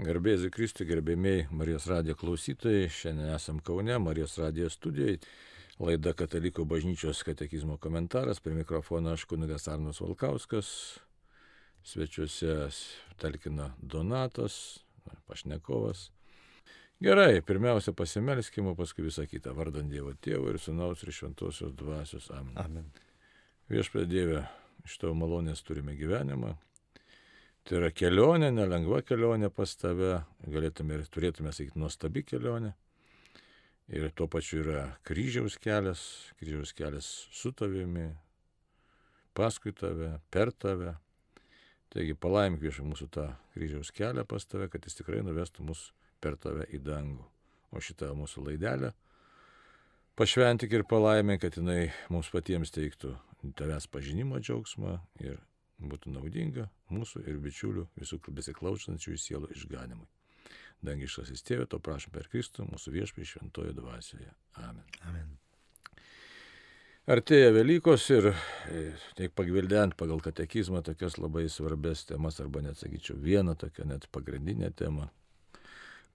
Garbėsiu Kristui, gerbėmiai Marijos radijo klausytojai. Šiandien esam Kaune, Marijos radijo studijoje. Laida Katalikų bažnyčios katekizmo komentaras. Prie mikrofono aš kunigas Arnas Valkauskas. Svečiuose talkina Donatas, pašnekovas. Gerai, pirmiausia pasimelskime, paskui visą kitą. Vardant Dievo Tėvo ir Sūnaus ir Šventosios Dvasios. Amen. Amen. Viešpė Dieve, iš tavo malonės turime gyvenimą. Tai yra kelionė, nelengva kelionė pas tave, galėtume ir turėtume sakyti nuostabi kelionė. Ir tuo pačiu yra kryžiaus kelias, kryžiaus kelias su tavimi, paskui tave, per tave. Taigi palaimink viešai mūsų tą kryžiaus kelią pas tave, kad jis tikrai nuvestų mus per tave į dangų. O šitą mūsų laidelę pašventik ir palaimink, kad jinai mums patiems teiktų tavęs pažinimo džiaugsmą ir būtų naudinga mūsų ir bičiulių visų besiklausančių sielų išganimui. Dangiškasis tėvė, to prašom per Kristų, mūsų viešpį šventojo dvasioje. Amen. Amen. Artėja Velykos ir tiek pagvildent pagal katekizmą tokias labai svarbės temas, arba net sakyčiau vieną tokią net pagrindinę temą.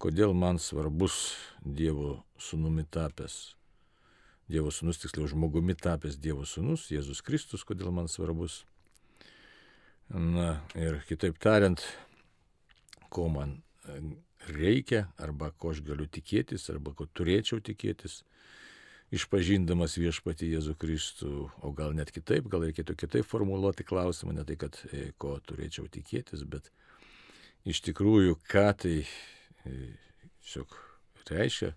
Kodėl man svarbus Dievo sunumi tapęs, Dievo sunus, tiksliau žmogumi tapęs Dievo sunus, Jėzus Kristus, kodėl man svarbus Na ir kitaip tariant, ko man e, reikia, arba ko aš galiu tikėtis, arba ko turėčiau tikėtis, išpažindamas viešpati Jėzų Kristų, o gal net kitaip, gal reikėtų kitaip formuluoti klausimą, ne tai, kad e, ko turėčiau tikėtis, bet iš tikrųjų, ką tai e, tiesiog reiškia,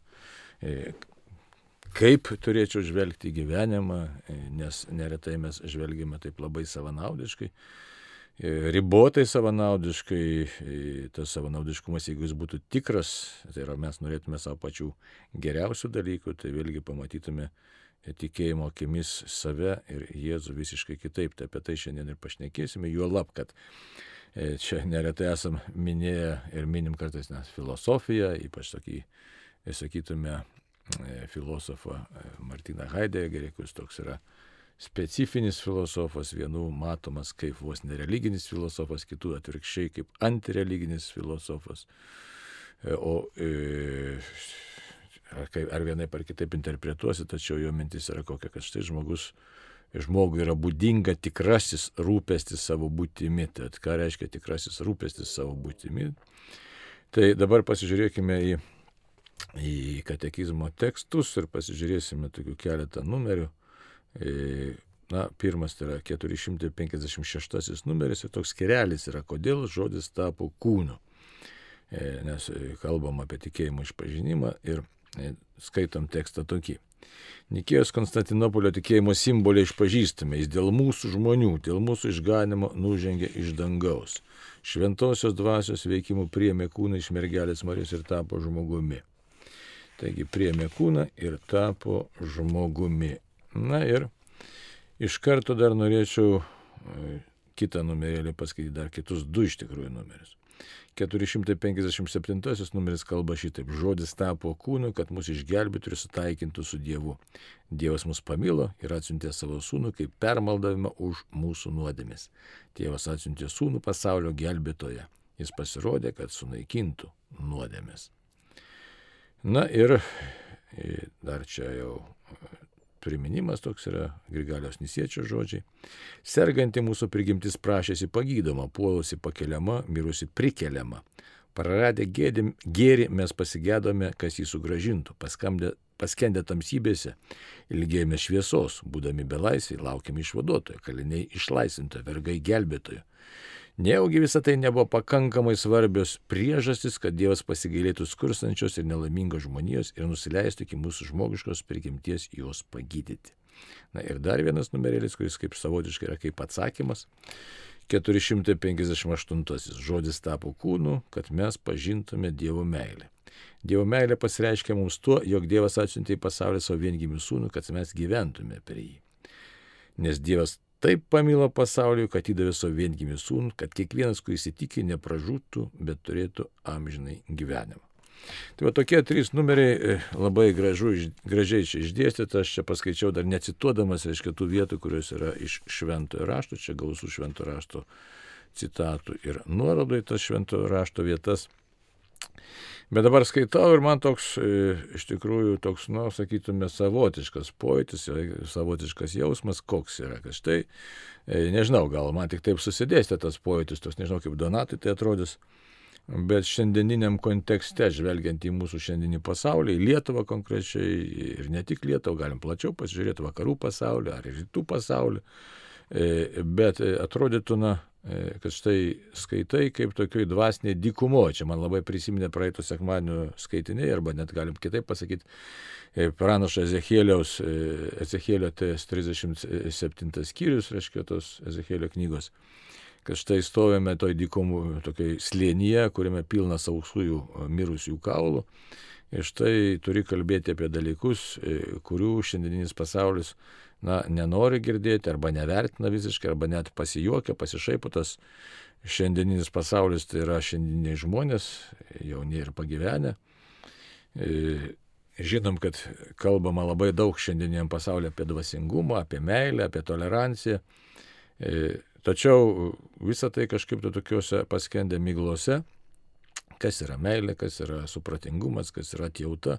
kaip turėčiau žvelgti gyvenimą, nes neretai mes žvelgiame taip labai savanaudiškai ribotai savanaudiškai, e, tas savanaudiškumas, jeigu jis būtų tikras, tai yra mes norėtume savo pačių geriausių dalykų, tai vėlgi pamatytume tikėjimo akimis save ir Jėzų visiškai kitaip. Tai apie tai šiandien ir pašnekėsime, juo lab, kad e, čia neretai esam minėję ir minim kartais nes filosofiją, ypač tokį, sakytume, filosofą Martiną Heideggerį, kuris toks yra specifinis filosofas, vienų matomas kaip vos nereliginis filosofas, kitų atvirkščiai kaip antireliginis filosofas. E, o e, ar, ar vienaip ar kitaip interpretuosi, tačiau jo mintis yra kokia, kad štai žmogus, žmogui yra būdinga tikrasis rūpestis savo būtimi. Tad ką reiškia tikrasis rūpestis savo būtimi? Tai dabar pasižiūrėkime į, į katekizmo tekstus ir pasižiūrėsime tokių keletą numerių. E, na, pirmas tai yra 456 numeris ir toks kerelis yra, kodėl žodis tapo kūnu. E, nes e, kalbam apie tikėjimo išpažinimą ir skaitom tekstą tokį. Nikėjos Konstantinopolio tikėjimo simboliai išpažįstame, jis dėl mūsų žmonių, dėl mūsų išganimo nužengė iš dangaus. Šventosios dvasios veikimų priemė kūną iš mergelės Marijos ir tapo žmogumi. Taigi priemė kūną ir tapo žmogumi. Na ir iš karto dar norėčiau e, kitą numerėlį paskaityti, dar kitus du iš tikrųjų numerius. 457 numeris kalba šitaip. Žodis tapo kūnu, kad mus išgelbėtų ir sutaikintų su Dievu. Dievas mus pamilo ir atsiuntė savo sūnų kaip permaldavimą už mūsų nuodėmis. Tėvas atsiuntė sūnų pasaulio gelbėtoje. Jis pasirodė, kad sunaikintų nuodėmis. Na ir dar čia jau priminimas toks yra Grigalios Nisiečio žodžiai. Serganti mūsų prigimtis prašėsi pagydoma, puolusi pakeliama, mirusi prikeliama. Praradę gėrį mes pasigėdome, kas jį sugražintų, paskamdė, paskendę tamsybėse, ilgėjome šviesos, būdami belaisviai, laukiame išvaduotojo, kaliniai išlaisintojo, vergai gelbėtojo. Nejaugi visą tai nebuvo pakankamai svarbios priežastis, kad Dievas pasigailėtų skurstančios ir nelaimingos žmonijos ir nusileistų iki mūsų žmogiškos prigimties juos pagydyti. Na ir dar vienas numerėlis, kuris kaip savotiškai yra kaip atsakymas. 458 žodis tapo kūnu, kad mes pažintume Dievo meilę. Dievo meilė pasireiškia mums tuo, jog Dievas atsiuntė į pasaulį savo viengimių sūnų, kad mes gyventume per jį. Nes Dievas Taip pamilo pasaulį, kad įdavė savo viengimį sūnų, kad kiekvienas, kuris įtikė, nepražūtų, bet turėtų amžinai gyvenimą. Tai va tokie trys numeriai e, labai gražu, gražiai čia išdėstyti, aš čia paskaičiau dar necituodamas, reiškia, tų vietų, kurios yra iš šventojo rašto, čia gausų šventojo rašto citatų ir nuorodų į tas šventojo rašto vietas. Bet dabar skaitau ir man toks, e, iš tikrųjų, toks, nu, sakytume, savotiškas pojūtis, savotiškas jausmas, koks yra, kad štai, e, nežinau, gal man tik taip susidėstė tas pojūtis, tos nežinau, kaip Donatai tai atrodys, bet šiandieniniam kontekste, žvelgiant į mūsų šiandienį pasaulį, į Lietuvą konkrečiai, ir ne tik Lietuvą, galim plačiau pasižiūrėti vakarų pasaulį ar rytų pasaulį, e, bet atrodytų, na, E, kad štai skaitai kaip tokioj dvasiniai dykumoje. Čia man labai prisiminė praeito sekmadienio skaitiniai, arba net galim kitaip pasakyti, e, pranašo Ezekėliaus, e, Ezekėlio 37 skyrius, reiškia tos Ezekėlio knygos, kad štai stovime toj dykumų, tokiai slėnyje, kuriame pilna sausųjų mirusių kaulų. Ir štai turi kalbėti apie dalykus, kurių šiandieninis pasaulis na, nenori girdėti arba nevertina visiškai, arba net pasijuokia, pasišaipo tas šiandieninis pasaulis, tai yra šiandieniai žmonės, jauni ir pagyvenę. E, žinom, kad kalbama labai daug šiandieniam pasaulyje apie dvasingumą, apie meilę, apie toleranciją. E, tačiau visa tai kažkaip to tokiuose paskendė myglose kas yra meilė, kas yra supratingumas, kas yra atjauta.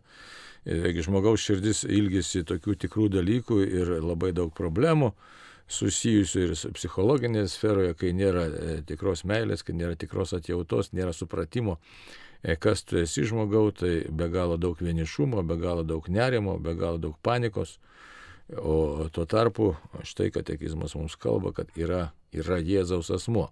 Jeigu žmogaus širdis ilgisi tokių tikrų dalykų ir labai daug problemų susijusių ir su psichologinėje sferoje, kai nėra e, tikros meilės, kai nėra tikros atjautos, nėra supratimo, e, kas tu esi žmogau, tai be galo daug vienišumo, be galo daug nerimo, be galo daug panikos. O tuo tarpu štai katekizmas mums kalba, kad yra, yra Jėzaus asmo.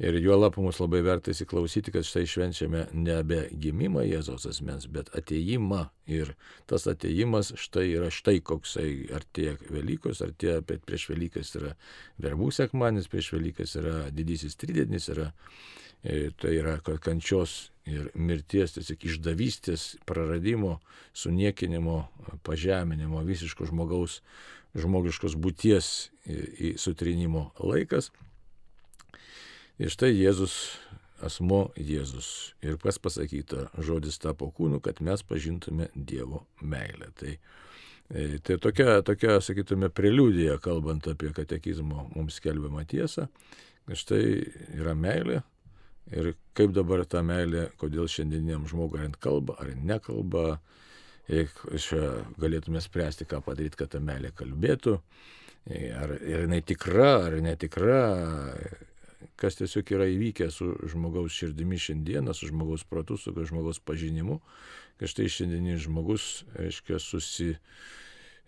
Ir juolap mums labai verta įsiklausyti, kad štai švenčiame nebe gimimą Jėzaus asmens, bet ateimą. Ir tas ateimas štai yra štai koksai artėja Velykos, artėja prieš Velykas yra verbų sekmanis, prieš Velykas yra didysis tridienis, yra, tai yra kančios ir mirties, tiesiog išdavystės, praradimo, suniekinimo, pažeminimo, visiško žmogaus, žmogiškos būties sutrinimo laikas. Ir štai Jėzus, asmo Jėzus. Ir kas pasakyta, žodis tapo kūnu, kad mes pažintume Dievo meilę. Tai, e, tai tokia, tokia, sakytume, preliudija, kalbant apie katekizmo mums skelbiamą tiesą, štai yra meilė. Ir kaip dabar ta meilė, kodėl šiandieniam žmogui ar kalba, ar nekalba, galėtume spręsti, ką padaryti, kad ta meilė kalbėtų, ar jinai tikra, ar netikra, kas tiesiog yra įvykę su žmogaus širdimi šiandieną, su žmogaus protu, su žmogaus pažinimu, kad štai šiandienis žmogus, aiškiai,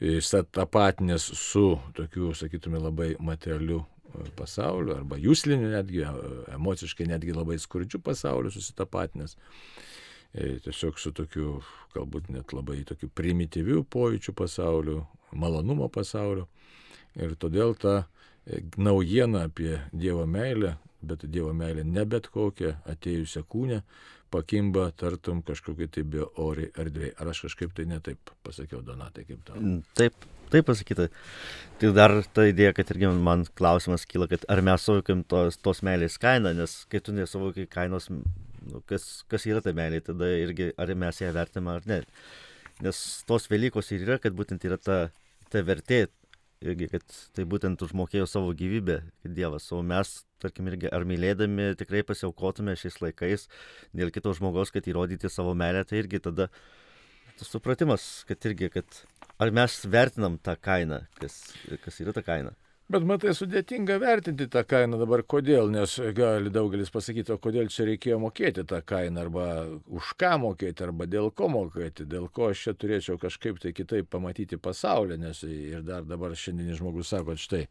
susitapatinęs su tokiu, sakytume, labai materialiu e, pasauliu arba jūsliniu netgi, emociškai netgi labai skurdžiu pasauliu susitapatinęs. E, tiesiog su tokiu, galbūt net labai tokiu primityviu pojūčiu pasauliu, malonumo pasauliu. Ir todėl ta naujiena apie Dievo meilę, bet Dievo meilė ne bet kokia atėjusią kūnę, pakimba tartum kažkokia tai beori erdvė. Ar aš kažkaip tai netaip pasakiau, Donatai, kaip tau? Mm, taip, taip pasakyta. Tai dar ta idėja, kad irgi man klausimas kyla, kad ar mes suvokiam tos, tos meilės kainą, nes kai tu nesuvokiai kainos, nu, kas, kas yra ta meilė, tada irgi ar mes ją vertiname ar ne. Nes tos Velykos ir yra, kad būtent yra ta, ta vertė, irgi, kad tai būtent užmokėjo savo gyvybę Dievas, o mes, tarkim, irgi ar mylėdami tikrai pasiaukotume šiais laikais dėl kito žmogaus, kad įrodyti savo meilę, tai irgi tada tas supratimas, kad irgi, kad ar mes vertinam tą kainą, kas, kas yra ta kaina. Bet matai, sudėtinga vertinti tą kainą dabar kodėl, nes gali daugelis pasakyti, o kodėl čia reikėjo mokėti tą kainą, arba už ką mokėti, arba dėl ko mokėti, dėl ko aš čia turėčiau kažkaip tai kitaip pamatyti pasaulį, nes ir dar dabar šiandienis žmogus sako, štai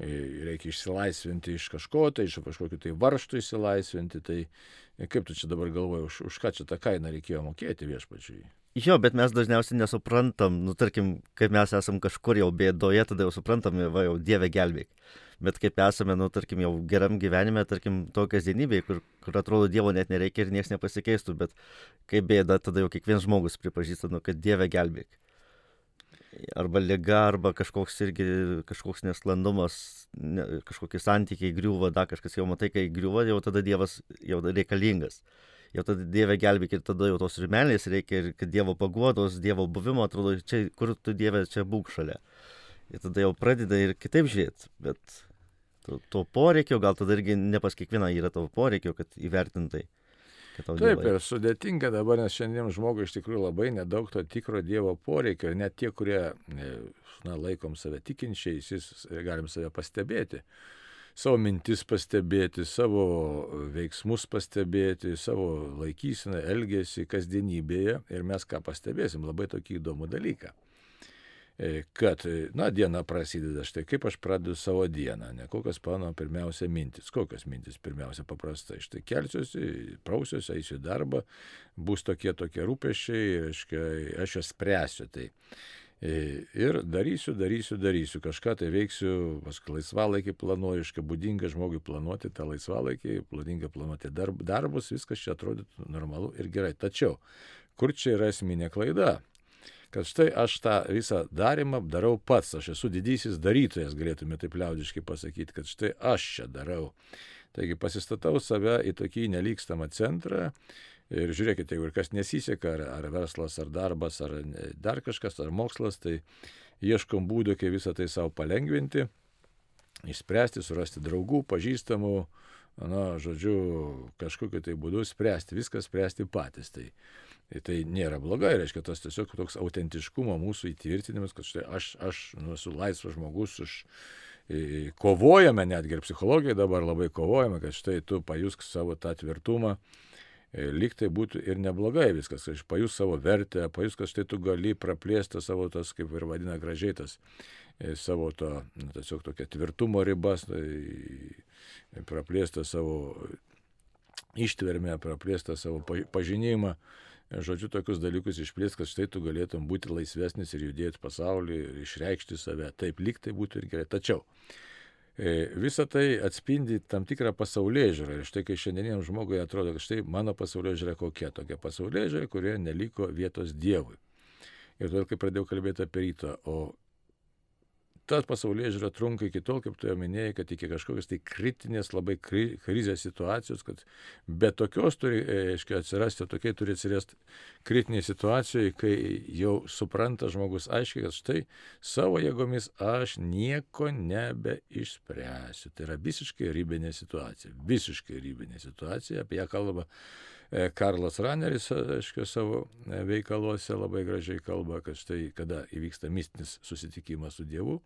reikia išsilaisvinti iš kažko, tai iš kažkokiu tai varštų išsilaisvinti, tai kaip tu čia dabar galvoji, už, už ką čia tą kainą reikėjo mokėti viešpačiui? Jo, bet mes dažniausiai nesuprantam, nu tarkim, kaip mes esam kažkur jau bėdoje, tada jau suprantam, va jau Dieve gelbėk. Bet kaip esame, nu tarkim, jau geram gyvenime, tarkim, to kasdienybėje, kur, kur atrodo Dievo net nereikia ir niekas nepasikeistų, bet kaip bėda, tada jau kiekvienas žmogus pripažįsta, nu, kad Dieve gelbėk. Arba lyga, arba kažkoks irgi kažkoks nesklandumas, ne, kažkokie santykiai griūva, da kažkas jau matai, kai griūva, jau tada Dievas jau reikalingas jau tada Dieve gelbėk ir tada jau tos ir meilės reikia, ir kad Dievo paguodos, Dievo buvimo, atrodo, čia, kur tu Dieve čia būk šalia. Ir tada jau pradeda ir kitaip žiūrėti, bet to, to poreikio, gal tada irgi ne pas kiekvieną yra to poreikio, kad įvertintai. Taip, ir sudėtinga dabar, nes šiandien žmogui iš tikrųjų labai nedaug to tikro Dievo poreikio ir net tie, kurie e, na, laikom save tikinčiais, jis galim save pastebėti savo mintis pastebėti, savo veiksmus pastebėti, savo laikysiną, elgesį kasdienybėje ir mes ką pastebėsim, labai tokį įdomų dalyką. E, kad, na, diena prasideda štai, kaip aš pradedu savo dieną, ne kokios mano pirmiausia mintis, kokios mintis pirmiausia paprastai, štai kelsiuosi, prausiuosi, eisiu į darbą, bus tokie tokie rūpešiai, aiškia, aš juos spręsiu. Tai. E, ir darysiu, darysiu, darysiu, kažką tai veiksiu, paskui laisvalaikį planuoju, iškai būdinga žmogui planuoti tą laisvalaikį, būdinga planuoti darb, darbus, viskas čia atrodytų normalu ir gerai. Tačiau, kur čia yra esminė klaida? kad štai aš tą visą darimą darau pats, aš esu didysis darytojas, galėtume taip liaudiškai pasakyti, kad štai aš čia darau. Taigi pasistatau save į tokį nelygstamą centrą ir žiūrėkite, jeigu ir kas nesiseka, ar, ar verslas, ar darbas, ar dar kažkas, ar mokslas, tai ieškom būdų, kaip visą tai savo palengvinti, išspręsti, surasti draugų, pažįstamų, na, žodžiu, kažkokiu tai būdu spręsti, viską spręsti patys. Tai Ir tai nėra blogai, reiškia tas tiesiog toks autentiškumo mūsų įtvirtinimas, kad štai aš, aš nu, esu laisvas žmogus, aš kovojame, netgi ir psichologijoje dabar labai kovojame, kad štai tu pajusk savo tą tvirtumą, lyg tai būtų ir neblogai viskas, kad pajus savo vertę, pajus, kad štai tu gali praplėsti savo tas, kaip ir vadina gražiai, tas savo to, nu, tiesiog tokia tvirtumo ribas, tai praplėsti savo ištvermę, praplėsti savo pažinimą žodžiu, tokius dalykus išplės, kad štai tu galėtum būti laisvesnis ir judėti pasaulį ir išreikšti save. Taip, lyg tai būtų ir gerai. Tačiau e, Visą tai atspindi tam tikrą pasaulyje žiūrą. Ir štai kai šiandieniam žmogui atrodo, kad štai mano pasaulyje žiūra kokia tokia pasaulyje žiūra, kurioje neliko vietos Dievui. Ir todėl, kai pradėjau kalbėti apie rytą, o ta pasaulyje žiūra trunka iki tol, kaip tu jau minėjai, kad iki kažkokios tai kritinės, labai kri, krizės situacijos, kad be tokios turi, e, aiškiai, atsirasti, tokiai turi atsirasti kritinėje situacijoje, kai jau supranta žmogus aiškiai, kad štai savo jėgomis aš nieko nebeišspręsiu. Tai yra visiškai ribinė situacija. Visiškai ribinė situacija, apie ją kalba E, Karlas Raneris, aiškiai, savo e, veikaluose labai gražiai kalba, kad štai kada įvyksta mistinis susitikimas su Dievu,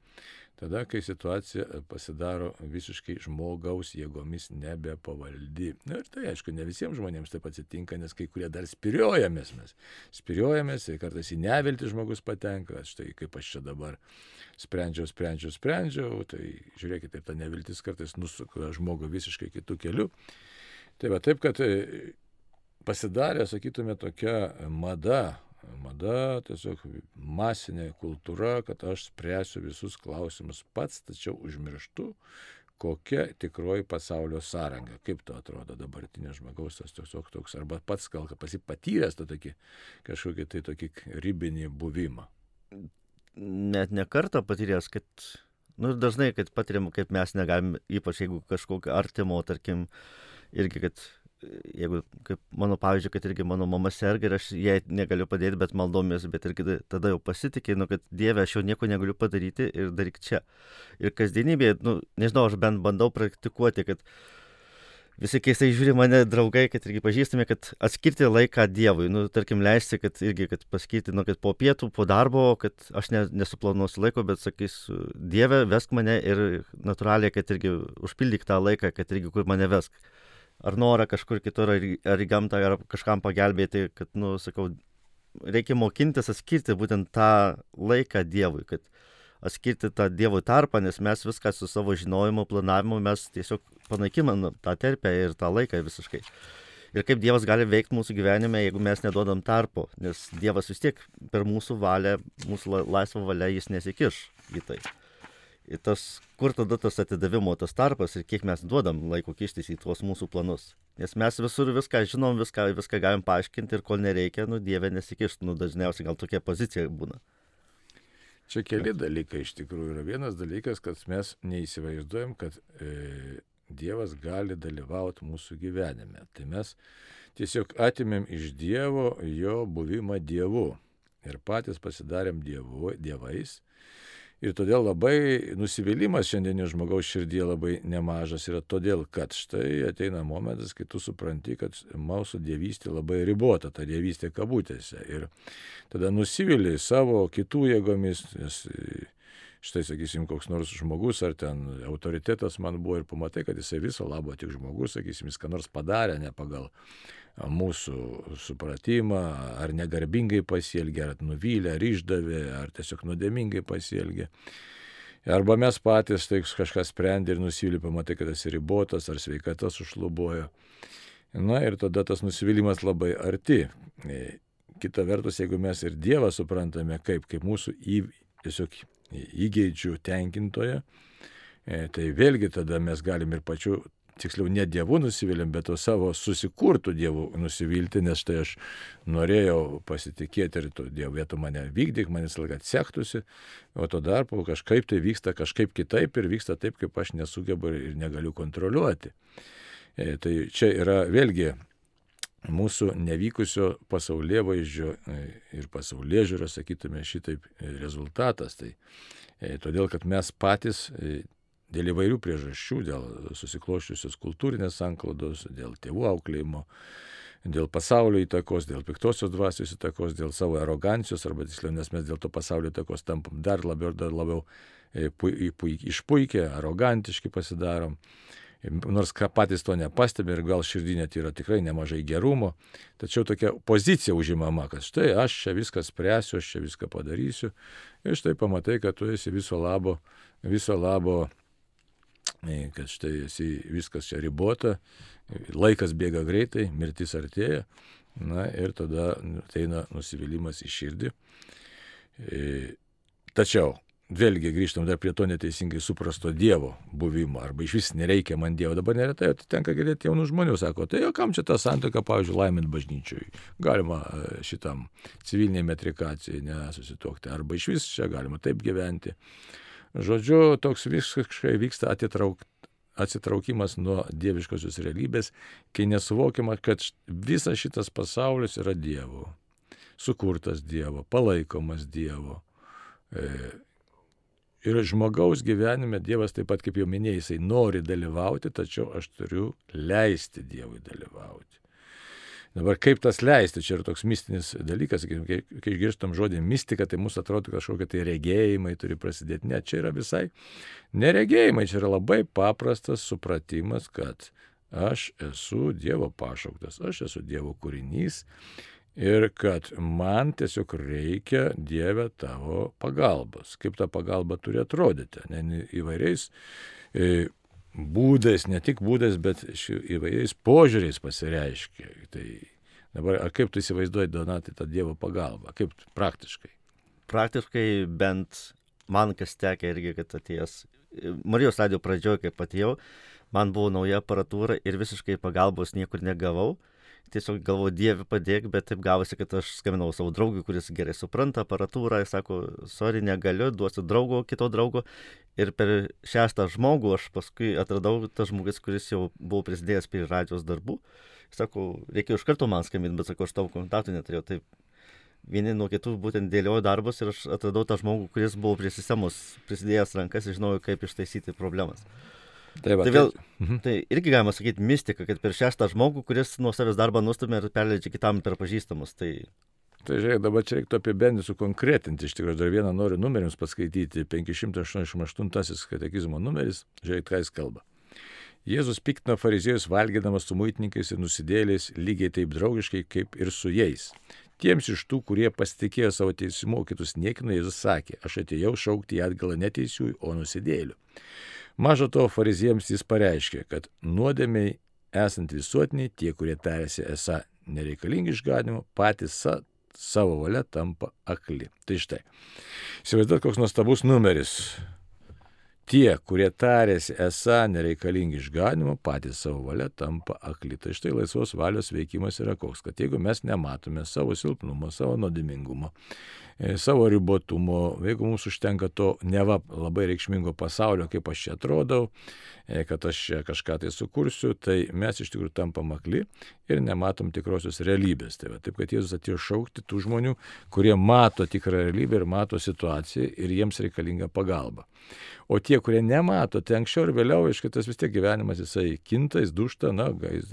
tada, kai situacija e, pasidaro visiškai žmogaus jėgomis nebepavaldi. Na ir tai aišku, ne visiems žmonėms taip atsitinka, nes kai kurie dar spiriojamės mes. Spiriojamės ir kartais į nevilti žmogus patenka, štai kaip aš čia dabar sprendžiau, sprendžiau, sprendžiau, tai žiūrėkite, ta neviltis kartais nusuka žmogų visiškai kitų kelių. Tai va taip, kad pasidarė, sakytume, tokia mada, mada, tiesiog masinė kultūra, kad aš spręsiu visus klausimus pats, tačiau užmirštu, kokia tikroji pasaulio sąranga, kaip to atrodo dabartinė žmogaus tas tiesiog toks, arba pats gal pasipatyręs tą tokį kažkokį tai tokį ribinį buvimą. Net ne kartą patyręs, kad, nu, dažnai, kad patiriam, kaip mes negalim, ypač jeigu kažkokio artimo, tarkim, irgi, kad jeigu, kaip mano pavyzdžiui, kad irgi mano mama serga ir aš jai negaliu padėti, bet maldomis, bet irgi tada jau pasitikėjau, nu, kad Dieve, aš jau nieko negaliu padaryti ir daryk čia. Ir kasdienybėje, nu, nežinau, aš bent bandau praktikuoti, kad visi keistai žiūri mane draugai, kad irgi pažįstame, kad atskirti laiką Dievui, nu, tarkim, leisti, kad irgi, kad pasakyti, nu, kad po pietų, po darbo, kad aš ne, nesuplanuosiu laiko, bet sakys, Dieve, vesk mane ir natūraliai, kad irgi užpildyk tą laiką, kad irgi kur mane vesk ar norą kažkur kitur, ar, ar į gamtą, ar kažkam pagelbėti, kad, nu, sakau, reikia mokintis atskirti būtent tą laiką Dievui, kad atskirti tą Dievui tarpą, nes mes viską su savo žinojimu, planavimu, mes tiesiog panaikinam tą terpę ir tą laiką visiškai. Ir kaip Dievas gali veikti mūsų gyvenime, jeigu mes neduodam tarpo, nes Dievas vis tiek per mūsų valią, mūsų laisvą valią jis nesikiš į tai ir tas, kur tada tas atidavimo tas tarpas ir kiek mes duodam laiko kištis į tuos mūsų planus. Nes mes visur viską žinom, viską, viską galim paaiškinti ir kol nereikia, nu Dieve nesikišti, nu dažniausiai gal tokia pozicija būna. Čia keli dalykai iš tikrųjų yra. Vienas dalykas, kad mes neįsivaizduojam, kad e, Dievas gali dalyvauti mūsų gyvenime. Tai mes tiesiog atimėm iš Dievo jo buvimą Dievu ir patys pasidarėm dievu, dievais Ir todėl labai nusivylimas šiandienio žmogaus širdie labai nemažas yra todėl, kad štai ateina momentas, kai tu supranti, kad mūsų dievystė labai ribota, ta dievystė kabutėse. Ir tada nusivili savo kitų jėgomis, nes štai, sakysim, koks nors žmogus ar ten autoritetas man buvo ir pamatai, kad jisai viso labo tik žmogus, sakysim, jis ką nors padarė ne pagal mūsų supratimą, ar negarbingai pasielgė, ar nuvylė, ar išdavė, ar tiesiog nuodėmingai pasielgė. Arba mes patys tai kažką sprendė ir nusivylė, pamatai, kad esi ribotas, ar sveikata sušlubojo. Na ir tada tas nusivylimas labai arti. Kita vertus, jeigu mes ir Dievą suprantame kaip, kaip mūsų į, tiesiog įgeidžių tenkintoje, e, tai vėlgi tada mes galim ir pačiu, tiksliau ne Dievu nusivylim, bet o savo susikurtų Dievu nusivilti, nes tai aš norėjau pasitikėti ir to Dievo vietų mane vykdyk, man visą laiką atsektųsi, o to dar po kažkaip tai vyksta kažkaip kitaip ir vyksta taip, kaip aš nesugebu ir negaliu kontroliuoti. E, tai čia yra vėlgi mūsų nevykusio pasaulio vaizdžio e, ir pasaulio žiūro, sakytume, šitaip e, rezultatas. Tai e, todėl, kad mes patys dėl įvairių priežasčių, dėl susikloščiusios kultūrinės sanklodos, dėl tėvų auklėjimo, dėl pasaulio įtakos, dėl piktosios dvasios įtakos, dėl savo arogancijos, arba tiksliau, nes mes dėl to pasaulio įtakos tampam dar labiau ir dar labiau išpuikę, arogantiški pasidarom. Nors ką patys to nepastebi ir gal širdį net yra tikrai nemažai gerumo, tačiau tokia pozicija užimama, kad štai aš čia viską spręsiu, aš čia viską padarysiu. Ir štai pamatai, kad tu esi viso labo, viso labo, e, kad štai esi viskas čia ribota, laikas bėga greitai, mirtis artėja, na ir tada ateina nusivylimas į širdį. E, tačiau vėlgi grįžtam dar prie to neteisingai suprasto Dievo buvimo, arba iš vis nereikia man Dievo. Dabar neretai tenka girdėti jaunų žmonių, sako, tai jo kam čia tą santoką, pavyzdžiui, laimint bažnyčiui. Galima e, šitam civiliniai metrikacijai nesusitokti, arba iš vis čia galima taip gyventi. Žodžiu, toks visiškai vyksta atitrauk, atsitraukimas nuo dieviškosios realybės, kai nesuvokiama, kad visas šitas pasaulis yra Dievo, sukurtas Dievo, palaikomas Dievo. E, Ir žmogaus gyvenime Dievas taip pat, kaip jau minėjai, jisai nori dalyvauti, tačiau aš turiu leisti Dievui dalyvauti. Dabar kaip tas leisti, čia yra toks mistinis dalykas, kai, kai išgirstam žodį mistika, tai mūsų atrodo kažkokie tai regėjimai turi prasidėti. Ne, čia yra visai neregėjimai, čia yra labai paprastas supratimas, kad aš esu Dievo pašauktas, aš esu Dievo kūrinys ir kad man tiesiog reikia Dieve tavo pagalbos. Kaip ta pagalba turi atrodyti, ne įvairiais e, būdais, ne tik būdais, bet įvairiais požiūriais pasireiškia. Tai dabar, ar kaip tu įsivaizduoji, Donatai, tą Dievo pagalbą, kaip praktiškai? Praktiškai bent man kas tekė irgi, kad atėjęs Marijos radio pradžioje, kaip atėjau, man buvo nauja aparatūra ir visiškai pagalbos niekur negavau tiesiog galvoju, Dieve padėk, bet taip gavosi, kad aš skambinau savo draugui, kuris gerai supranta aparatūrą, jis sako, sorry, negaliu, duosiu draugo, kito draugo. Ir per šeštą žmogų aš paskui atradau tas žmogus, kuris jau buvo prisidėjęs prie radijos darbų. Jis sako, reikėjo iš karto man skambinti, bet sako, aš tavo kontaktų neturėjau. Taip, vieni nuo kitų būtent dėliojo darbus ir aš atradau tą žmogų, kuris buvo prie sistemos prisidėjęs rankas ir žinojau, kaip ištaisyti problemas. Tai, va, tai, vėl, tai, tai irgi galima sakyti mistika, kad per šeštą žmogų, kuris nuo savęs darbą nustumė ir perleidžia kitam per pažįstamus. Tai... Tai žiūrėk, dabar čia reiktų apibendrinti, sukonkretinti. Iš tikrųjų, dar vieną noriu numerį jums paskaityti. 588 katekizmo numeris. Žiūrėk, ką jis kalba. Jėzus piktino fariziejus valgydamas su muitininkais ir nusidėliais lygiai taip draugiškai kaip ir su jais. Tiems iš tų, kurie pasitikėjo savo teisimu, kitus niekino, Jėzus sakė, aš atėjau šaukti į atgalą neteisiųjų, o nusidėlių. Mažo to fariziems jis pareiškė, kad nuodėmiai esant visuotiniai, tie, kurie tarėsi esą nereikalingi išganimo, patys sa, savo valia tampa akli. Tai štai. Įsivaizduot, koks nuostabus numeris. Tie, kurie tarėsi esą nereikalingi išganimo, patys savo valia tampa akli. Tai štai laisvos valios veikimas yra koks, kad jeigu mes nematome savo silpnumo, savo nuodimingumo, savo ribotumo, jeigu mums užtenka to neva labai reikšmingo pasaulio, kaip aš čia atrodau, e, kad aš čia kažką tai sukursiu, tai mes iš tikrųjų tampam akli ir nematom tikrosios realybės. Tai va, taip, kad Jėzus atėjo šaukti tų žmonių, kurie mato tikrą realybę ir mato situaciją ir jiems reikalinga pagalba. O tie, kurie nemato, tai anksčiau ir vėliau, aišku, tas vis tiek gyvenimas jisai kinta, jis dušta, na,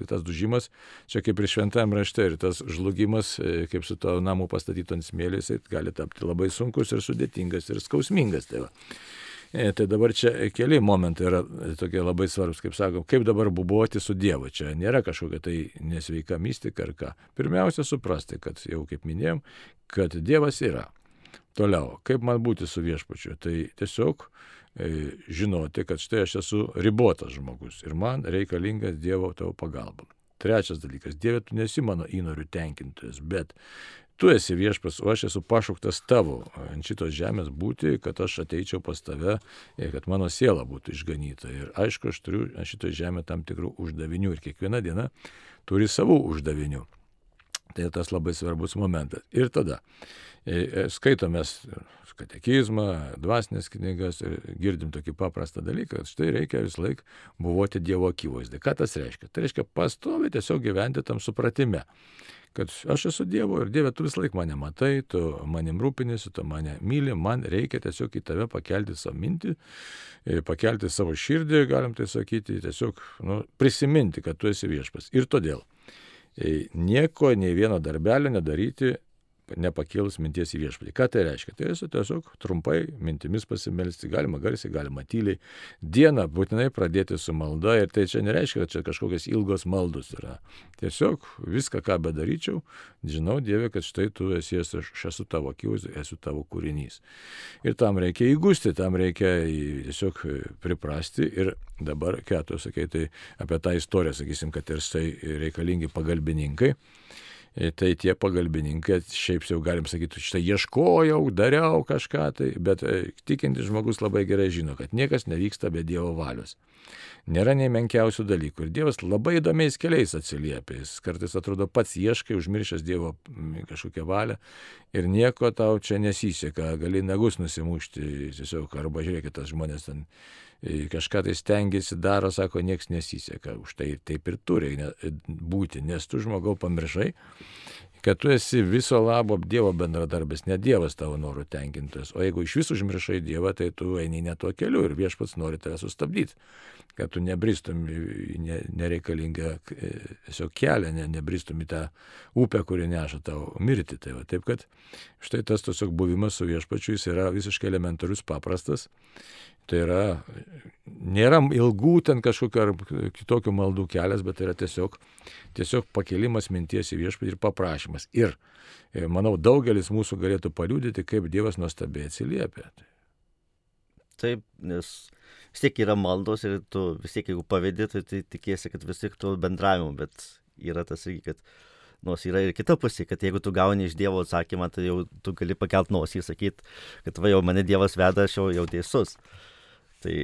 tas dužimas, čia kaip ir šventame rašte, ir tas žlugimas, e, kaip su to namu pastatyto ant jisai gali tapti labai sunkus ir sudėtingas ir skausmingas. Tai va. E, tai dabar čia keli momentai yra tokie labai svarbus, kaip sakom, kaip dabar buboti su Dievu. Čia nėra kažkokia tai nesveika mistika ar ką. Pirmiausia, suprasti, kad jau kaip minėjom, kad Dievas yra. Toliau, kaip man būti su viešpačiu? Tai tiesiog E, žinoti, kad štai aš esu ribotas žmogus ir man reikalingas Dievo tavo pagalba. Trečias dalykas, Dieve, tu nesi mano įnorių tenkintojas, bet tu esi viešpas, o aš esu pašauktas tavo ant šitos žemės būti, kad aš ateičiau pas tave ir kad mano siela būtų išganyta. Ir aišku, aš turiu ant šito žemė tam tikrų uždavinių ir kiekviena diena turi savų uždavinių. Tai tas labai svarbus momentas. Ir tada e, e, skaitomės katekizmą, dvasinės knygas ir girdim tokį paprastą dalyką, kad štai reikia vis laik buvoti Dievo akivaizdai. Ką tas reiškia? Tai reiškia pastovi tiesiog gyventi tam supratime kad aš esu Dievo ir Dieve, tu vis laik mane matai, tu manim rūpinėsi, tu mane myli, man reikia tiesiog į tave pakelti savo mintį, e, pakelti savo širdį, galim tai sakyti, tiesiog nu, prisiminti, kad tu esi viešpas. Ir todėl nieko, nei vieno darbelio nedaryti nepakėlus minties į viešpatį. Ką tai reiškia? Tai esu tiesiog trumpai mintimis pasimelsti, galima garsiai, galima tyliai. Dieną būtinai pradėti su malda ir tai čia nereiškia, kad čia kažkokios ilgos maldos yra. Tiesiog viską, ką bedaryčiau, žinau Dieve, kad štai tu esi, aš esu tavo akivaizdai, esu tavo kūrinys. Ir tam reikia įgusti, tam reikia tiesiog priprasti ir dabar, ką tu sakai, tai apie tą istoriją, sakysim, kad ir štai reikalingi pagalbininkai. E, tai tie pagalbininkai, šiaip jau galim sakyti, štai ieškojau, dariau kažką, tai, bet e, tikintis žmogus labai gerai žino, kad niekas nevyksta be Dievo valios. Nėra nei menkiausių dalykų. Ir Dievas labai įdomiais keliais atsiliepia. Jis kartais atrodo pats ieškai, užmiršęs Dievo kažkokią valią ir nieko tau čia nesiseka. Gali nagus nusimušti tiesiog, arba žiūrėkit, tas žmonės ten kažką tai stengiasi, daro, sako, nieks nesiseka. Už tai taip ir turi būti, nes tu žmogau pamiršai, kad tu esi viso labo Dievo bendradarbis, ne Dievas tavo norų tenkintas. O jeigu iš visų užmiršai Dievą, tai tu eini ne tuo keliu ir viešpats nori tave sustabdyti, kad tu nebristum į nereikalingą e, tiesiog kelią, ne, nebristum į tą upę, kuri neša tau mirti. Tai va, taip kad štai tas tiesiog buvimas su viešpačiu jis yra visiškai elementarius, paprastas Tai yra, nėra ilgų ten kažkokio ar kitokių maldų kelias, bet tai yra tiesiog, tiesiog pakelimas minties į viešpatį ir paprašymas. Ir, e, manau, daugelis mūsų galėtų paliūdyti, kaip Dievas nuostabiai atsiliepia. Taip, nes vis tiek yra maldos ir tu vis tiek, jeigu pavėdė, tai, tai tikėsi, kad vis tiek tu bendravimo, bet yra tas irgi, kad nors yra ir kita pusė, kad jeigu tu gauni iš Dievo atsakymą, tai jau tu gali pakelt nosį ir sakyti, kad va jau mane Dievas veda, aš jau, jau teisus. Tai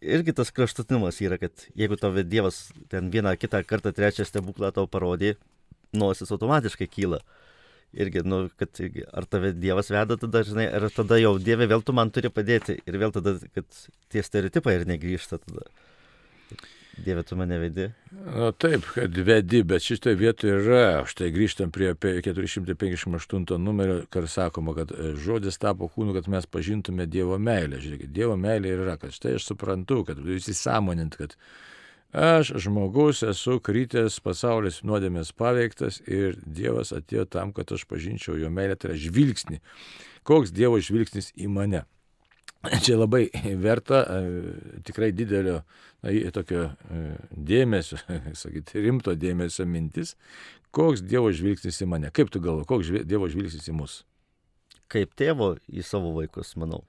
irgi tas kraštutinumas yra, kad jeigu tavo Dievas ten vieną, kitą kartą, trečią stebuklą tau parodė, nosis automatiškai kyla. Irgi, nu, kad ar tave Dievas veda tada, žinai, ar tada jau Dieve vėl tu man turi padėti ir vėl tada, kad tie stereotipai ir negrįžta tada. Dieve, tu mane vedi? Na taip, kad vedi, bet šitoje vietoje yra, štai grįžtam prie 458 numerio, kur sakoma, kad e, žodis tapo kūnu, kad mes pažintume Dievo meilę. Žiūrėkit, Dievo meilė yra, kad štai aš suprantu, kad jūs įsąmonint, kad aš žmogus esu krytęs, pasaulis nuodėmės paveiktas ir Dievas atėjo tam, kad aš pažinčiau jo meilę, tai yra žvilgsnį. Koks Dievo žvilgsnis į mane? čia labai verta e, tikrai didelio na, tokio e, dėmesio, sakyti, rimto dėmesio mintis, koks Dievo žvilgsnis į mane. Kaip tu galvo, koks Dievo žvilgsnis į mus? Kaip tėvo į savo vaikus, manau.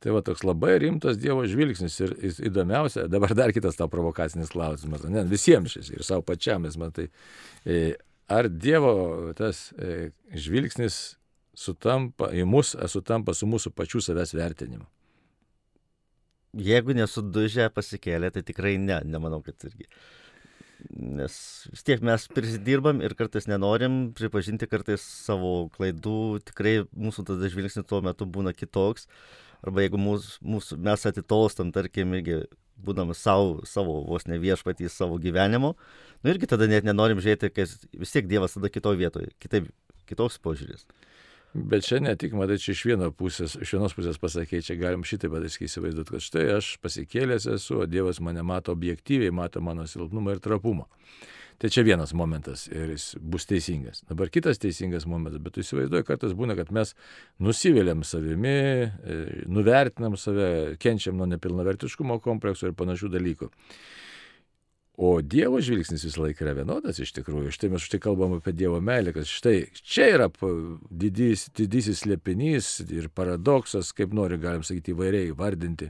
Tai va toks labai rimtas Dievo žvilgsnis ir įdomiausia, dabar dar kitas tavo provokacinis klausimas, ne, visiems šis ir savo pačiam, nes man tai, e, ar Dievo tas žvilgsnis sutampa, į mus sutampa su mūsų pačių savęs vertinimu. Jeigu nesudužę pasikėlė, tai tikrai ne, nemanau, kad irgi. Nes vis tiek mes prisidirbam ir kartais nenorim pripažinti kartais savo klaidų, tikrai mūsų tada žvilgsnis tuo metu būna kitoks. Arba jeigu mūsų, mūsų, mes atitolstam, tarkim, irgi būdami savo, savo vos ne viešpatys savo gyvenimo, nu irgi tada net nenorim žiūrėti, kad vis tiek Dievas tada kitoje vietoje, kitaip, kitoks požiūris. Bet čia ne tik, matai, čia iš, pusės, iš vienos pusės pasakė, čia galim šitai padaryti įsivaizduoti, kad štai aš pasikėlęs esu, o Dievas mane mato objektyviai, mato mano silpnumą ir trapumą. Tai čia vienas momentas ir jis bus teisingas. Dabar kitas teisingas momentas, bet tu įsivaizduoji, kartais būna, kad mes nusiviliam savimi, e, nuvertinam save, kenčiam nuo nepilnavertiškumo komplekso ir panašių dalykų. O Dievo žvilgsnis visą laiką yra vienodas iš tikrųjų. Štai mes štai kalbam apie Dievo meilę, kad štai čia yra didys, didysis slėpinys ir paradoksas, kaip nori, galim sakyti, įvairiai vardinti.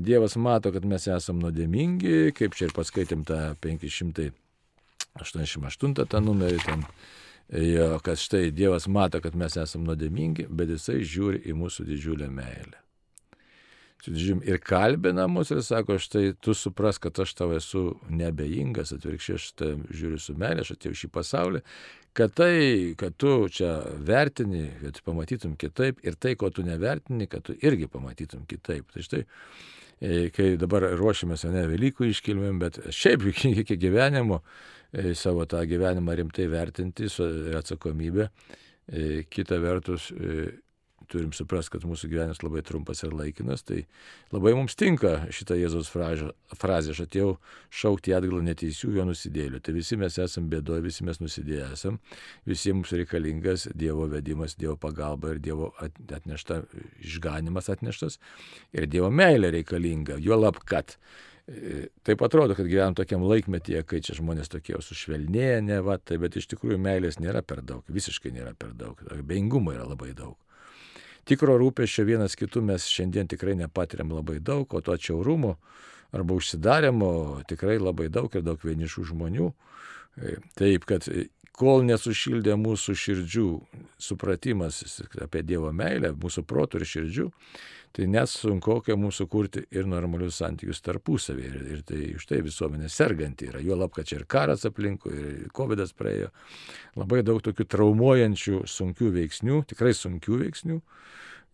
Dievas mato, kad mes esame nuodėmingi, kaip čia ir paskaitėm tą 588 tą numerį ten. Jo, kad štai Dievas mato, kad mes esame nuodėmingi, bet jisai žiūri į mūsų didžiulę meilę ir kalbina mus ir sako, štai tu supras, kad aš tau esu nebejingas, atvirkščiai aš žiūriu su meilė, aš atėjau šį pasaulį, kad tai, kad tu čia vertini, kad pamatytum kitaip ir tai, ko tu nevertini, kad tu irgi pamatytum kitaip. Tai štai, e, kai dabar ruošiamės ne Velykų iškilmėm, bet šiaip iki gyvenimo, e, savo tą gyvenimą rimtai vertinti su atsakomybė, e, kita vertus turim suprasti, kad mūsų gyvenimas labai trumpas ir laikinas, tai labai mums tinka šitą Jėzaus frazę, aš atėjau šaukti atgalą neteisių jo nusidėlių. Tai visi mes esame bėdoje, visi mes nusidėję esam, visi mums reikalingas Dievo vedimas, Dievo pagalba ir Dievo atnešta, išganimas atneštas ir Dievo meilė reikalinga, jo lab, kad e, Taip atrodo, kad gyvenam tokiam laikmetyje, kai čia žmonės tokie sušvelnėję, ne va, tai bet iš tikrųjų meilės nėra per daug, visiškai nėra per daug, beingumo yra labai daug tikro rūpešio vienas kitų mes šiandien tikrai nepatiriam labai daug, o to atšiaurumo arba užsidarimo tikrai labai daug ir daug vienišų žmonių. Taip, kad kol nesušildė mūsų širdžių supratimas apie Dievo meilę, mūsų protų ir širdžių, tai net sunku mums sukurti ir normalius santykius tarpusavį. Ir, ir tai už tai visuomenė serganti yra. Jo lab, kad čia ir karas aplinkui, ir COVID praėjo. Labai daug tokių traumuojančių, sunkių veiksnių, tikrai sunkių veiksnių.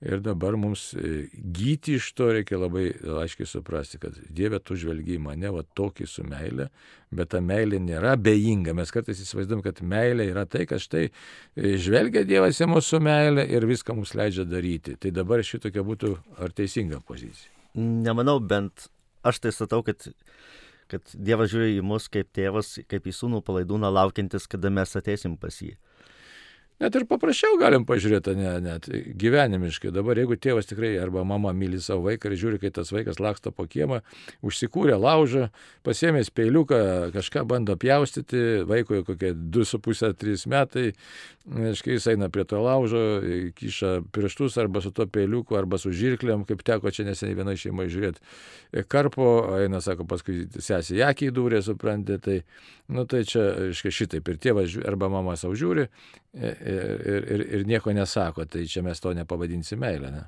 Ir dabar mums e, gyti iš to reikia labai aiškiai suprasti, kad Dieve tu žvelgi į mane, va tokį su meilė, bet ta meilė nėra bejinga. Mes kartais įsivaizduom, kad meilė yra tai, kad štai e, žvelgia Dievas į mūsų meilę ir viską mums leidžia daryti. Tai dabar šitokia būtų ar teisinga pozicija? Nemanau, bent aš tai statau, kad kad Dievas žiūri į mus kaip tėvas, kaip į sūnų palaidūną laukiantis, kada mes ateisim pas jį. Net ir paprasčiau galim pažiūrėti, ne, net gyvenimiškai. Dabar jeigu tėvas tikrai arba mama myli savo vaiką ir žiūri, kai tas vaikas laksto po kiemą, užsikūrė laužą, pasėmė peiliuką, kažką bando pjaustyti, vaikui kokie 2,5-3 metai, aiškiai jis eina prie to laužo, kiša pirštus arba su to peiliuku, arba su žirklėm, kaip teko čia neseniai vienai šeimai žiūrėti. Karpo, eina, sako, paskui sesė jakį įdūrė, suprantate, tai, nu tai čia, aiškiai, šitaip ir tėvas arba mama savo žiūri ir, ir, ir nieko nesako, tai čia mes to nepavadinsime meilę, ne?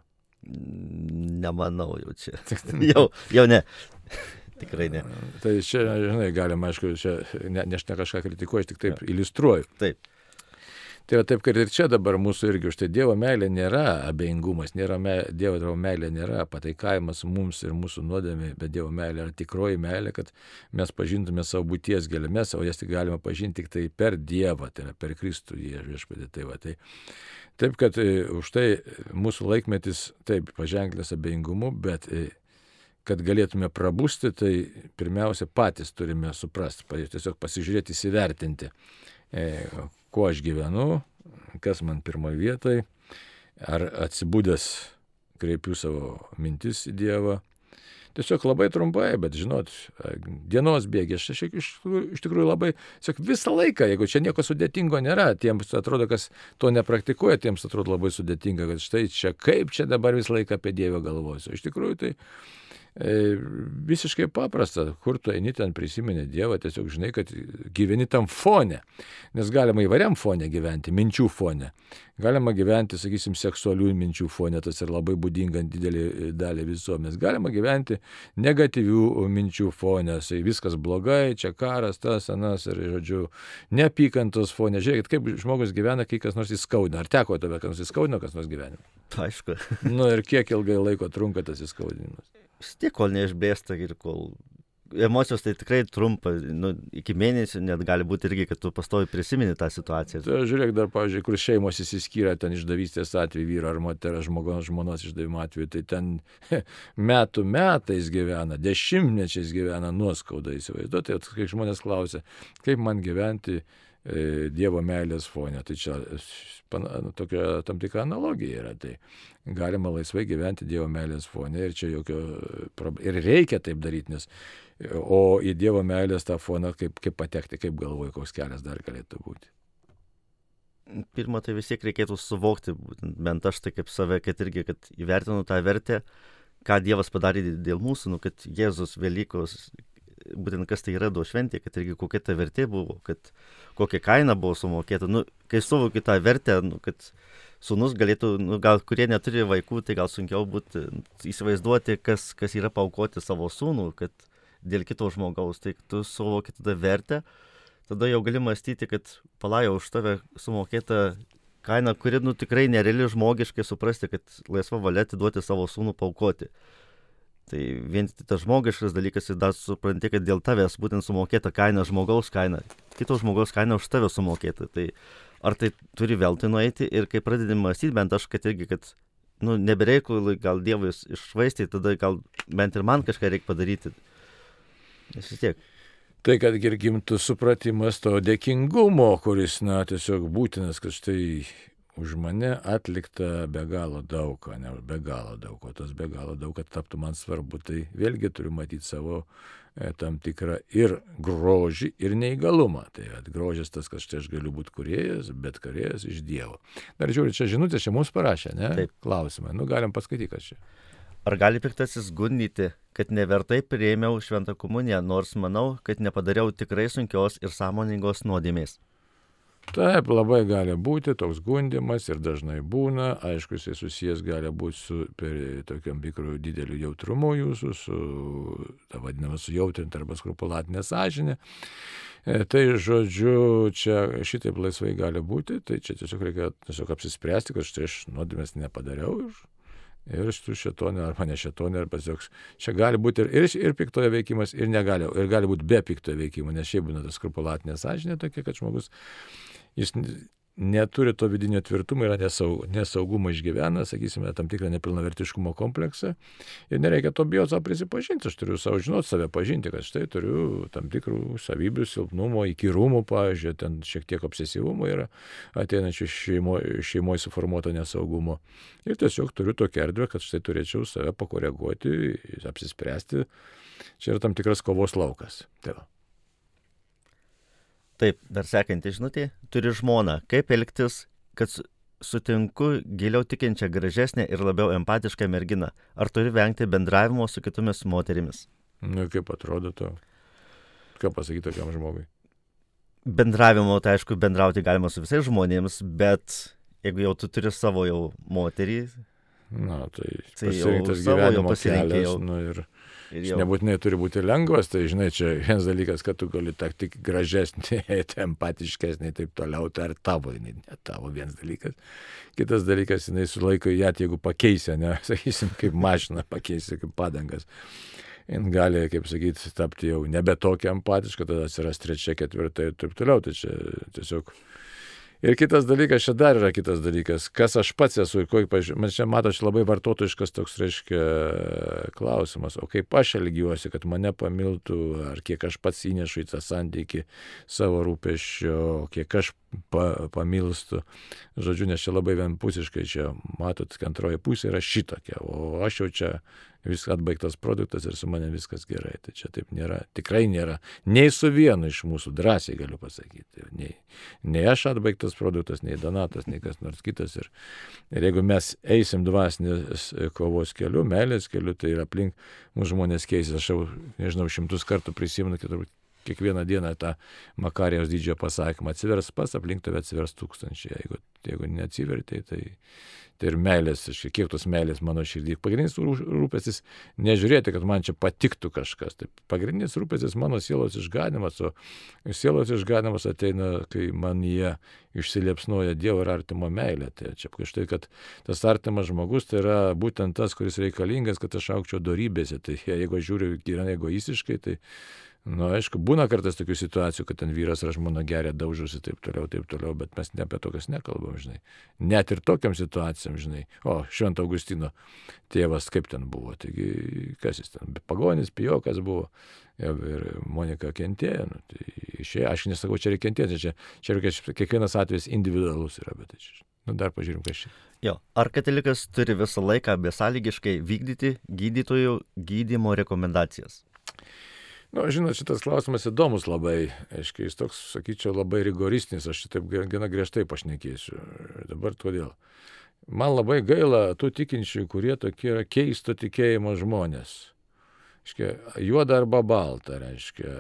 Nemanau jau čia. jau, jau ne. Tikrai ne. Tai čia, žinai, galima, aišku, čia, ne, ne aš ne kažką kritikuoju, aš tik taip iliustruoju. Taip. Tai va taip, kad ir čia dabar mūsų irgi už tai Dievo meilė nėra abejingumas, nėra me, Dievo, meilė nėra pataikavimas mums ir mūsų nuodėmė, bet Dievo meilė yra tikroji meilė, kad mes pažintume savo būties gelmes, o jas tik galima pažinti tik tai per Dievą, tai yra per Kristų viešpatį. Tai va, tai, taip, kad e, už tai mūsų laikmetis taip paženklės abejingumu, bet e, kad galėtume prabusti, tai pirmiausia patys turime suprasti, tiesiog pasižiūrėti, įsivertinti, e, kuo aš gyvenu, kas man pirmoje vietoje, ar atsibūdęs kreipiu savo mintis į Dievą. Tiesiog labai trumpai, bet žinot, dienos bėgi, aš iš, iš, iš tikrųjų labai, tiesiog visą laiką, jeigu čia nieko sudėtingo nėra, tiems atrodo, kas to nepraktikuoja, tiems atrodo labai sudėtinga, kad štai čia kaip čia dabar visą laiką apie Dievą galvosiu. Iš tikrųjų tai visiškai paprasta, kur tu eini ten prisimeni Dievą, tiesiog žinai, kad gyveni tam fone, nes galima įvairiam fone gyventi, minčių fone. Galima gyventi, sakysim, seksualių minčių fone, tas ir labai būdinga didelį dalį visuomenės. Galima gyventi negatyvių minčių fone, tai viskas blogai, čia karas, tas, anas ir, žodžiu, neapykantos fone. Žiūrėkit, kaip žmogus gyvena, kai kas nors įskaudina. Ar teko tave kas nors įskaudino, kas nors gyvenime? Aišku. nu ir kiek ilgai laiko trunka tas įskaudinimas? Vis tiek, kol neišblėsta ir kol emocijos tai tikrai trumpa, nu, iki mėnesio net gali būti irgi, kad tu pastovi prisimeni tą situaciją. Tai žiūrėk dar, pavyzdžiui, kur šeimos įsiskyrė ten išdavystės atveju vyro ar moterio žmogaus žmonos išdavimo atveju, tai ten metų metais gyvena, dešimtmečiais gyvena nuoskauda įsivaizduoti. Tai kai žmonės klausia, kaip man gyventi Dievo meilės fone, tai čia nu, tokia tam tikra analogija yra. Tai galima laisvai gyventi Dievo meilės fone ir čia jokio, ir reikia taip daryti, nes O į Dievo meilės tą foną kaip, kaip patekti, kaip galvoju, koks kelias dar galėtų būti. Pirma, tai vis tiek reikėtų suvokti, bent aš tai kaip save, kad irgi, kad įvertinu tą vertę, ką Dievas padarė dėl mūsų, nu, kad Jėzus Velykos, būtent kas tai yra do šventė, kad irgi kokia ta vertė buvo, kad kokia kaina buvo sumokėta. Nu, kai suvoki tą vertę, nu, kad sunus galėtų, nu, gal kurie neturi vaikų, tai gal sunkiau būtų įsivaizduoti, kas, kas yra paukoti savo sūnų, kad dėl kito žmogaus, tai tu suvoki tada vertę, tada jau gali mąstyti, kad palajo už tave sumokėta kaina, kuri nu, tikrai nereali žmogiškai suprasti, kad laisva valia atiduoti savo sūnų paukoti. Tai vien tas žmogiškas dalykas ir dar supranti, kad dėl tavęs būtent sumokėta kaina žmogaus kaina, kito žmogaus kaina už tave sumokėta. Tai ar tai turi veltui nueiti ir kai pradedi mąstyti, bent aš, kad irgi, kad nu, nebereikalui gal Dievui išvaistyti, tada gal bent ir man kažką reikia padaryti. Nes vis tiek. Tai, kad ir gimtų supratimas to dėkingumo, kuris, na, tiesiog būtinas, kad štai už mane atlikta be galo daug, ne be galo daug, o tas be galo daug, kad taptų man svarbu, tai vėlgi turiu matyti savo e, tam tikrą ir grožį, ir neįgalumą. Tai at, grožis tas, kad štai aš galiu būti kuriejas, bet kuriejas iš Dievo. Dar žiūrėjau, čia žinutė, čia mums parašė, ne? Taip. Klausimai. Nu, galim paskaityti, kas čia. Ar gali piktasis gundyti, kad nevertai prieimiau šventą komuniją, nors manau, kad nepadariau tikrai sunkios ir sąmoningos nuodėmės? Taip, labai gali būti toks gundimas ir dažnai būna, aišku, jisai susijęs gali būti su tokiam tikrų dideliu jautrumu jūsų, su, ta vadinama, sujautrinta arba skrupulatinė sąžinė. E, tai žodžiu, čia šitaip laisvai gali būti, tai čia tiesiog reikia tiesiog apsispręsti, kad štai aš nuodėmės nepadariau ir ir su šetone, arba ne šetone, arba tiesiog čia gali būti ir, ir, ir piktojo veikimas, ir, negali, ir gali būti be piktojo veikimo, nes šiaip būna tas skrupulatinė sąžinė tokia, kad žmogus, jis neturi to vidinio tvirtumo, yra nesaug, nesaugumo išgyvena, sakysime, tam tikrą nepilnavertiškumo kompleksą ir nereikia to bijoti savo prisipažinti, aš turiu savo žinoti save pažinti, kad štai turiu tam tikrų savybių, silpnumo, įkyrumų, pavyzdžiui, ten šiek tiek obsesyvumo yra ateinančių šeimoje šeimo suformuoto nesaugumo. Ir tiesiog turiu tokią erdvę, kad štai turėčiau save pakoreguoti, apsispręsti. Čia yra tam tikras kovos laukas. Tai va. Taip, dar sekanti žinutė. Turi žmoną. Kaip elgtis, kad sutinku giliau tikinčią gražesnę ir labiau empatišką merginą? Ar turi vengti bendravimo su kitomis moterimis? Na, kaip atrodo to? Ką pasakyti tokiam žmogui? Bendravimo, tai aišku, bendrauti galima su visais žmonėmis, bet jeigu jau tu turi savo jau moterį, Na, tai, tai pasirinktas gyvenimo kelias. Jau. Nu, ir Jis nebūtinai turi būti lengvas, tai žinai, čia vienas dalykas, kad tu gali tak tik gražesnė, empatiškesnė ir taip toliau, tai ar tavo, jinai ne tavo vienas dalykas. Kitas dalykas, jinai sulaiko ją, jeigu pakeisi, ne, sakysim, kaip mašina pakeisi, kaip padangas. Jis gali, kaip sakyti, tapti jau nebe tokia empatiška, tada atsiras trečia, ketvirta ir taip toliau. Tai čia tiesiog Ir kitas dalykas, čia dar yra kitas dalykas, kas aš pats esu ir kokį, man čia matot, labai vartotojiškas toks, reiškia, klausimas, o kaip aš elgiuosi, kad mane pamiltų, ar kiek aš pats įnešu į tą santykį savo rūpeščio, kiek aš pa, pamilstu. Žodžiu, nes čia labai vienpusiškai, čia matot, antroji pusė yra šitokia, o aš jau čia viskas atbaigtas produktas ir su manim viskas gerai. Tai čia taip nėra, tikrai nėra. Nei su vienu iš mūsų drąsiai galiu pasakyti. Nei, nei aš atbaigtas produktas, nei Donatas, nei kas nors kitas. Ir, ir jeigu mes eisim dvasinės kovos keliu, meilės keliu, tai ir aplink mūsų žmonės keisis. Aš jau, nežinau, šimtus kartų prisimenu, kad turbūt kiekvieną dieną tą Makarijos didžiojo pasakymą. Atsivers pas, aplink tave atsivers tūkstančiai. Jeigu, jeigu neatsivertai, tai, tai ir meilės, kiek tos meilės mano širdį. Pagrindinis rūpestis nežiūrėti, kad man čia patiktų kažkas. Tai pagrindinis rūpestis mano sielos išganimas, o sielos išganimas ateina, kai man jie išsiliepsnoja Dievo ir artimo meilė. Tai čia štai, kad tas artimas žmogus tai yra būtent tas, kuris reikalingas, kad aš aukčiau darybėse. Tai jeigu žiūriu gyvena egoistiškai, tai Na, nu, aišku, būna kartais tokių situacijų, kad ten vyras ar žmona geria, daužosi taip toliau, taip toliau, bet mes ne apie tokias nekalbam, žinai. Net ir tokiam situacijam, žinai. O, Švento Augustino tėvas kaip ten buvo, taigi kas jis ten, pagonis, pijokas buvo. Ir Monika kentėjo. Nu, tai išėjo, aš nesakau, čia reikia kentėti, čia, čia reikia, kiekvienas atvejis individualus yra, bet tai čia. Nu, dar pažiūrim, kas čia. Jo, ar katalikas turi visą laiką besąlygiškai vykdyti gydytojų gydymo rekomendacijas? Na, nu, žinot, šitas klausimas įdomus labai, aiškiai, jis toks, sakyčiau, labai rigoristinis, aš šitaip gana griežtai pašnekėsiu. Dabar todėl. Man labai gaila tų tikinčių, kurie tokie yra keisto tikėjimo žmonės. Reiškia, juoda arba balta, reiškia,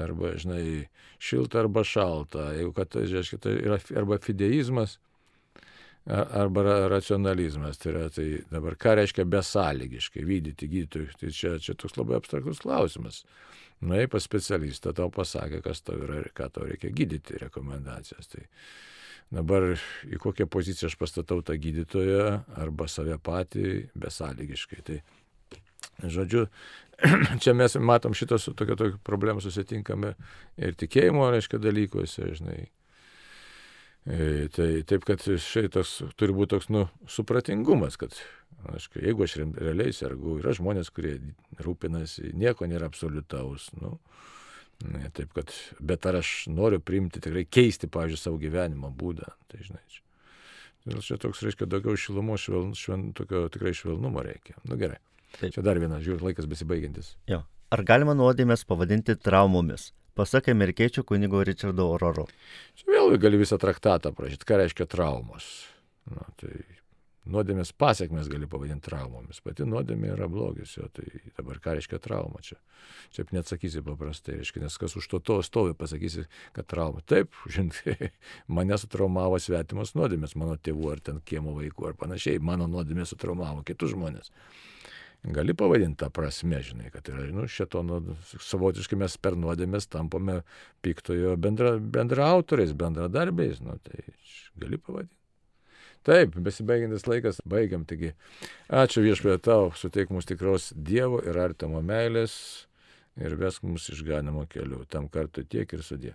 arba, žinai, šilta arba šalta. Jeigu, kad, reiškia, tai yra arba fideizmas, arba racionalizmas. Tai, yra, tai dabar ką reiškia besąlygiškai vykdyti gydytojų? Tai čia, čia toks labai abstraktus klausimas. Nuėjai pas specialistą, tau pasakė, kas tau yra ir ką tau reikia gydyti, rekomendacijas. Tai dabar į kokią poziciją aš pastatau tą gydytoją arba save patį besąlygiškai. Tai, žodžiu, čia mes matom šitą su tokia, tokia problema susitinkame ir tikėjimo, reiškia, dalykuose, žinai. E, tai taip, kad šitas turi būti toks, nu, supratingumas, kad Aš, jeigu aš realiai sergu, yra žmonės, kurie rūpinasi, nieko nėra absoliutaus. Nu, ne, taip kad, bet ar aš noriu priimti, tikrai keisti, pavyzdžiui, savo gyvenimo būdą. Tai žinai, čia. Dėl čia toks reiškia daugiau šilumo, šveln, šveln, tokio tikrai švelnumo reikia. Na nu, gerai. Taip. Čia dar vienas, žiūrėk, laikas besibaigiantis. Jo. Ar galima nuodėmės pavadinti traumomis? Pasak amerikiečių kunigo Richardo Ororo. Čia vėl gali visą traktatą prašyti, ką reiškia traumos. Na, tai nuodėmės pasiekmes gali pavadinti traumomis. Pati nuodėmė yra blogis, jo, tai dabar ką reiškia trauma čia? Čia neatsakysi paprastai, reiškia, nes kas už to to stovi, pasakysi, kad trauma. Taip, žinai, mane sutraumavo svetimas nuodėmės, mano tėvų ar ten kiemo vaikų ar panašiai, mano nuodėmė sutraumavo kitus žmonės. Gali pavadinti tą prasme, žinai, kad yra, nu, šito, nu, savotiškai mes per nuodėmės tampame piktojo bendra, bendra autoriais, bendradarbiais, nu, tai gali pavadinti. Taip, besibaigiantis laikas, baigiam. Taigi, ačiū viešpėje tau, suteik mums tikros Dievo ir artimo meilės ir vesk mus išganimo keliu. Tam kartu tiek ir sudė.